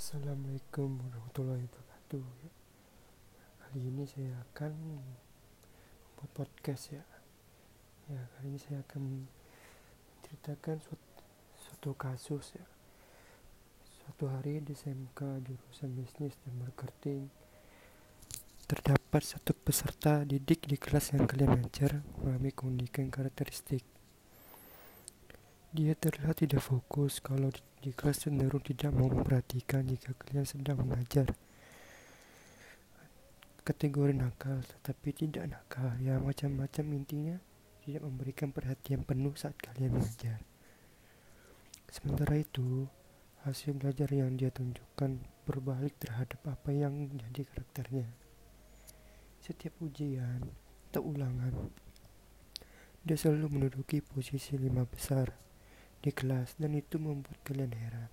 Assalamualaikum warahmatullahi wabarakatuh. Kali ini saya akan membuat podcast ya. Ya kali ini saya akan menceritakan suatu, suatu kasus ya. Suatu hari di SMK jurusan bisnis dan marketing terdapat satu peserta didik di kelas yang ajar mengalami keunikan karakteristik. Dia terlihat tidak fokus kalau di kelas cenderung tidak mau memperhatikan jika kalian sedang mengajar. Kategori nakal, tetapi tidak nakal, ya macam-macam intinya tidak memberikan perhatian penuh saat kalian mengajar. Sementara itu, hasil belajar yang dia tunjukkan berbalik terhadap apa yang menjadi karakternya. Setiap ujian atau ulangan, dia selalu menduduki posisi lima besar di kelas dan itu membuat kalian heran.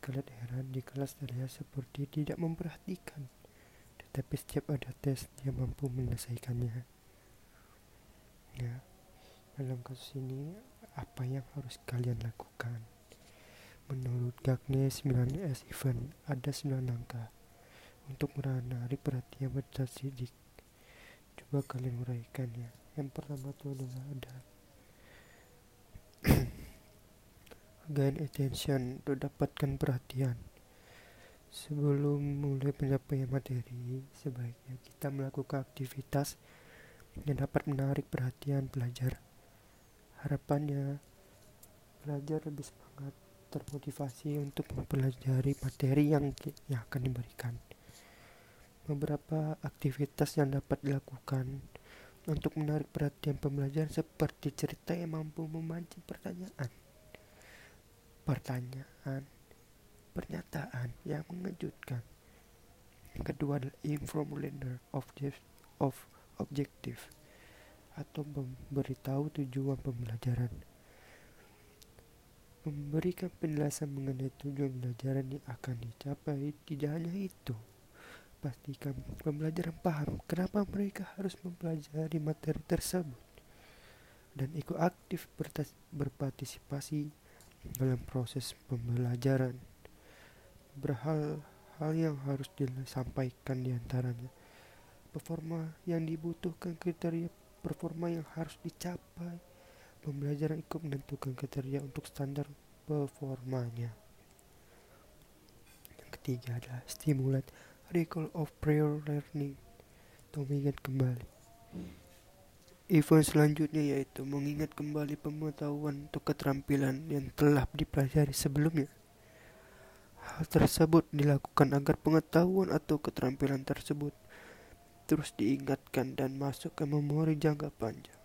Kalian heran di kelas terlihat seperti tidak memperhatikan, tetapi setiap ada tes dia mampu menyelesaikannya. Ya, dalam kasus ini apa yang harus kalian lakukan? Menurut Gagne 9S Event ada 9 langkah untuk menarik perhatian peserta sidik. Coba kalian uraikannya. Yang pertama itu adalah ada gain attention untuk dapatkan perhatian. Sebelum mulai penyampaian materi, sebaiknya kita melakukan aktivitas yang dapat menarik perhatian pelajar. Harapannya, pelajar lebih semangat, termotivasi untuk mempelajari materi yang, yang akan diberikan. Beberapa aktivitas yang dapat dilakukan untuk menarik perhatian pembelajar seperti cerita yang mampu memancing pertanyaan pertanyaan, pernyataan yang mengejutkan. Kedua adalah informulator of, of objective atau memberitahu tujuan pembelajaran. Memberikan penjelasan mengenai tujuan pembelajaran yang akan dicapai tidak hanya itu. Pastikan pembelajaran paham kenapa mereka harus mempelajari materi tersebut dan ikut aktif berpartisipasi dalam proses pembelajaran. Berhal hal yang harus disampaikan di antaranya performa yang dibutuhkan kriteria performa yang harus dicapai. Pembelajaran ikut menentukan kriteria untuk standar performanya. Yang ketiga adalah stimulate recall of prior learning. Mengingat kembali Event selanjutnya yaitu mengingat kembali pengetahuan atau keterampilan yang telah dipelajari sebelumnya. Hal tersebut dilakukan agar pengetahuan atau keterampilan tersebut terus diingatkan dan masuk ke memori jangka panjang.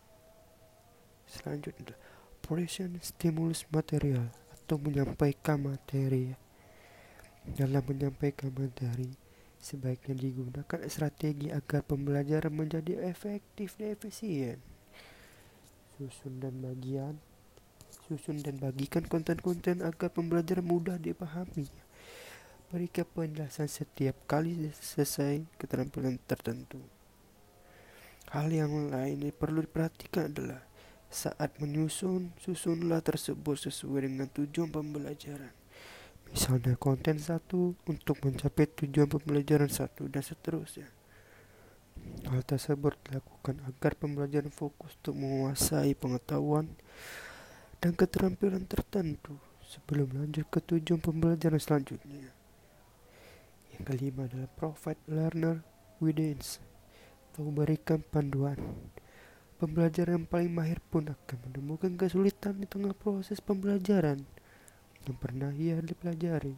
Selanjutnya, operation stimulus material atau menyampaikan materi. Dalam menyampaikan materi, Sebaiknya digunakan strategi agar pembelajaran menjadi efektif dan efisien. Susun dan bagian Susun dan bagikan konten-konten agar pembelajaran mudah dipahami. Berikan penjelasan setiap kali selesai keterampilan tertentu. Hal yang lain yang perlu diperhatikan adalah saat menyusun, susunlah tersebut sesuai dengan tujuan pembelajaran misalnya konten satu untuk mencapai tujuan pembelajaran satu dan seterusnya. Hal tersebut dilakukan agar pembelajaran fokus untuk menguasai pengetahuan dan keterampilan tertentu sebelum lanjut ke tujuan pembelajaran selanjutnya. Yang kelima adalah provide learner guidance atau memberikan panduan. Pembelajar yang paling mahir pun akan menemukan kesulitan di tengah proses pembelajaran yang pernah ia dipelajari.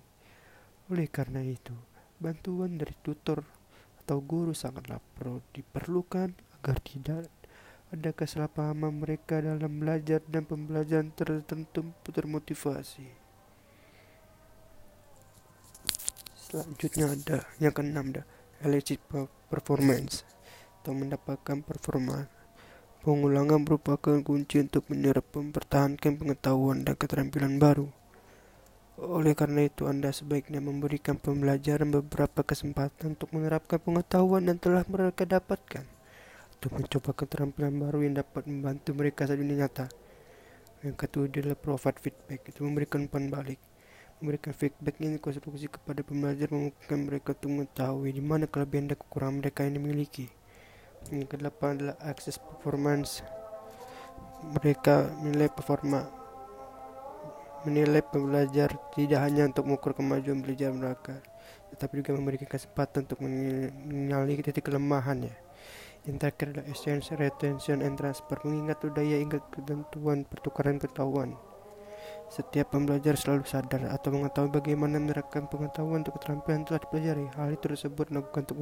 Oleh karena itu, bantuan dari tutor atau guru sangatlah perlu diperlukan agar tidak ada kesalahpahaman mereka dalam belajar dan pembelajaran tertentu termotivasi. Selanjutnya ada yang keenam ada electric performance atau mendapatkan performa. Pengulangan merupakan kunci untuk menyerap mempertahankan pengetahuan dan keterampilan baru. Oleh karena itu, Anda sebaiknya memberikan pembelajaran beberapa kesempatan untuk menerapkan pengetahuan yang telah mereka dapatkan, untuk mencoba keterampilan baru yang dapat membantu mereka saat ini nyata. Yang ketujuh adalah provide feedback, itu memberikan umpan balik. memberikan feedback ini konstruksi kepada pembelajar memungkinkan mereka untuk mengetahui di mana kelebihan dan kekurangan mereka yang dimiliki. Yang kedelapan adalah akses performance. Mereka menilai performa menilai pembelajar tidak hanya untuk mengukur kemajuan belajar mereka, tetapi juga memberikan kesempatan untuk mengenali titik kelemahannya. Yang terakhir adalah exchange, retention, and transfer, mengingat budaya ingat ketentuan pertukaran pengetahuan. Setiap pembelajar selalu sadar atau mengetahui bagaimana menerapkan pengetahuan untuk keterampilan telah dipelajari. Hal itu tersebut dilakukan untuk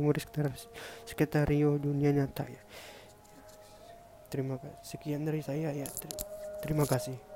sekretario dunia nyata ya. Terima kasih. Sekian dari saya ya. Terima kasih.